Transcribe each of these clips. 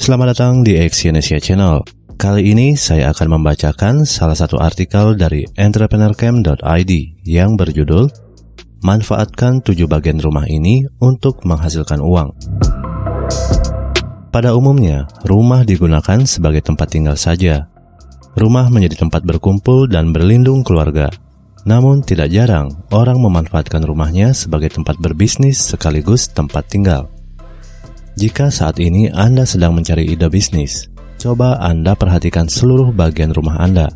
Selamat datang di Exyonesia Channel. Kali ini saya akan membacakan salah satu artikel dari entrepreneurcamp.id yang berjudul Manfaatkan tujuh bagian rumah ini untuk menghasilkan uang. Pada umumnya, rumah digunakan sebagai tempat tinggal saja. Rumah menjadi tempat berkumpul dan berlindung keluarga. Namun tidak jarang orang memanfaatkan rumahnya sebagai tempat berbisnis sekaligus tempat tinggal. Jika saat ini Anda sedang mencari ide bisnis, coba Anda perhatikan seluruh bagian rumah Anda.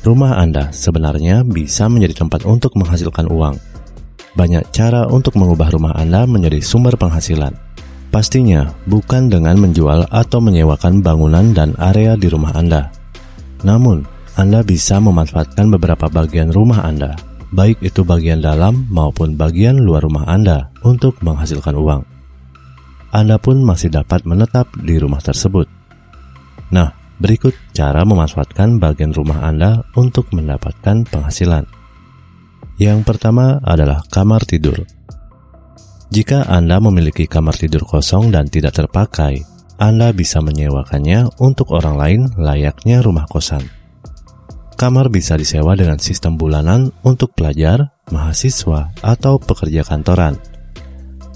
Rumah Anda sebenarnya bisa menjadi tempat untuk menghasilkan uang. Banyak cara untuk mengubah rumah Anda menjadi sumber penghasilan. Pastinya bukan dengan menjual atau menyewakan bangunan dan area di rumah Anda. Namun, Anda bisa memanfaatkan beberapa bagian rumah Anda, baik itu bagian dalam maupun bagian luar rumah Anda, untuk menghasilkan uang. Anda pun masih dapat menetap di rumah tersebut. Nah, berikut cara memanfaatkan bagian rumah Anda untuk mendapatkan penghasilan. Yang pertama adalah kamar tidur. Jika Anda memiliki kamar tidur kosong dan tidak terpakai, Anda bisa menyewakannya untuk orang lain layaknya rumah kosan. Kamar bisa disewa dengan sistem bulanan untuk pelajar, mahasiswa, atau pekerja kantoran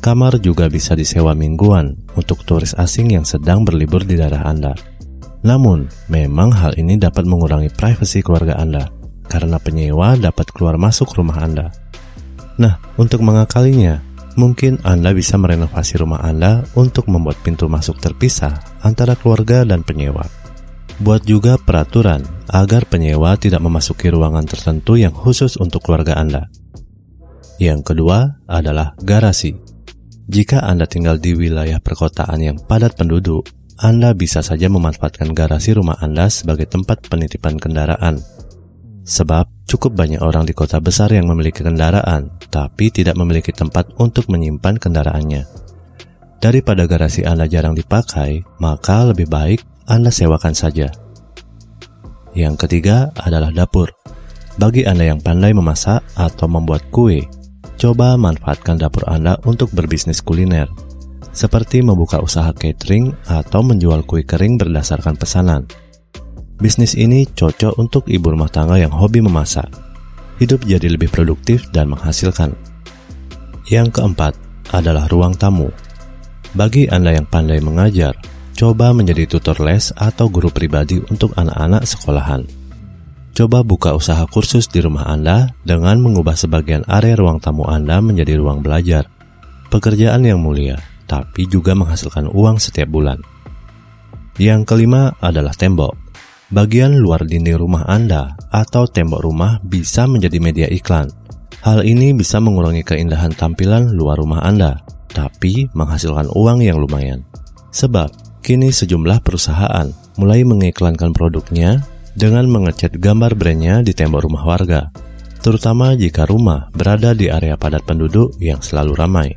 Kamar juga bisa disewa mingguan untuk turis asing yang sedang berlibur di daerah Anda. Namun, memang hal ini dapat mengurangi privasi keluarga Anda karena penyewa dapat keluar masuk rumah Anda. Nah, untuk mengakalinya, mungkin Anda bisa merenovasi rumah Anda untuk membuat pintu masuk terpisah antara keluarga dan penyewa. Buat juga peraturan agar penyewa tidak memasuki ruangan tertentu yang khusus untuk keluarga Anda. Yang kedua adalah garasi. Jika Anda tinggal di wilayah perkotaan yang padat penduduk, Anda bisa saja memanfaatkan garasi rumah Anda sebagai tempat penitipan kendaraan. Sebab cukup banyak orang di kota besar yang memiliki kendaraan, tapi tidak memiliki tempat untuk menyimpan kendaraannya. Daripada garasi Anda jarang dipakai, maka lebih baik Anda sewakan saja. Yang ketiga adalah dapur. Bagi Anda yang pandai memasak atau membuat kue, Coba manfaatkan dapur Anda untuk berbisnis kuliner, seperti membuka usaha catering atau menjual kue kering berdasarkan pesanan. Bisnis ini cocok untuk ibu rumah tangga yang hobi memasak. Hidup jadi lebih produktif dan menghasilkan. Yang keempat adalah ruang tamu. Bagi Anda yang pandai mengajar, coba menjadi tutor les atau guru pribadi untuk anak-anak sekolahan. Coba buka usaha kursus di rumah Anda dengan mengubah sebagian area ruang tamu Anda menjadi ruang belajar. Pekerjaan yang mulia, tapi juga menghasilkan uang setiap bulan. Yang kelima adalah tembok. Bagian luar dinding rumah Anda atau tembok rumah bisa menjadi media iklan. Hal ini bisa mengurangi keindahan tampilan luar rumah Anda, tapi menghasilkan uang yang lumayan. Sebab, kini sejumlah perusahaan mulai mengiklankan produknya dengan mengecat gambar brandnya di tembok rumah warga, terutama jika rumah berada di area padat penduduk yang selalu ramai.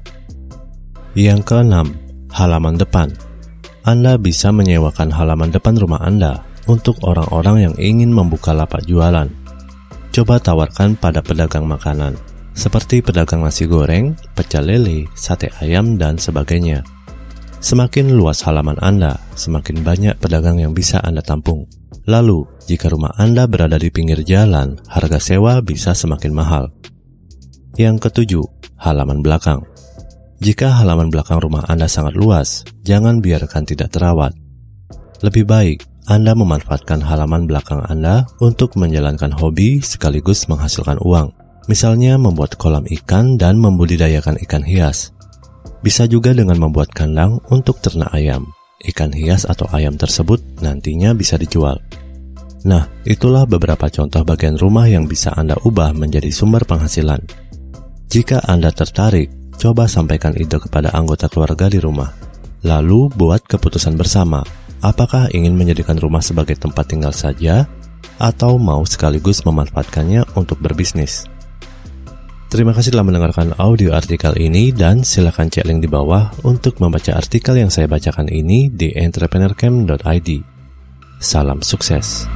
Yang keenam, halaman depan. Anda bisa menyewakan halaman depan rumah Anda untuk orang-orang yang ingin membuka lapak jualan. Coba tawarkan pada pedagang makanan, seperti pedagang nasi goreng, pecel lele, sate ayam, dan sebagainya. Semakin luas halaman Anda, semakin banyak pedagang yang bisa Anda tampung. Lalu, jika rumah Anda berada di pinggir jalan, harga sewa bisa semakin mahal. Yang ketujuh, halaman belakang. Jika halaman belakang rumah Anda sangat luas, jangan biarkan tidak terawat. Lebih baik Anda memanfaatkan halaman belakang Anda untuk menjalankan hobi sekaligus menghasilkan uang. Misalnya membuat kolam ikan dan membudidayakan ikan hias. Bisa juga dengan membuat kandang untuk ternak ayam ikan hias atau ayam tersebut nantinya bisa dijual. Nah, itulah beberapa contoh bagian rumah yang bisa Anda ubah menjadi sumber penghasilan. Jika Anda tertarik, coba sampaikan ide kepada anggota keluarga di rumah. Lalu buat keputusan bersama, apakah ingin menjadikan rumah sebagai tempat tinggal saja atau mau sekaligus memanfaatkannya untuk berbisnis. Terima kasih telah mendengarkan audio artikel ini dan silakan cek link di bawah untuk membaca artikel yang saya bacakan ini di entrepreneurcamp.id. Salam sukses.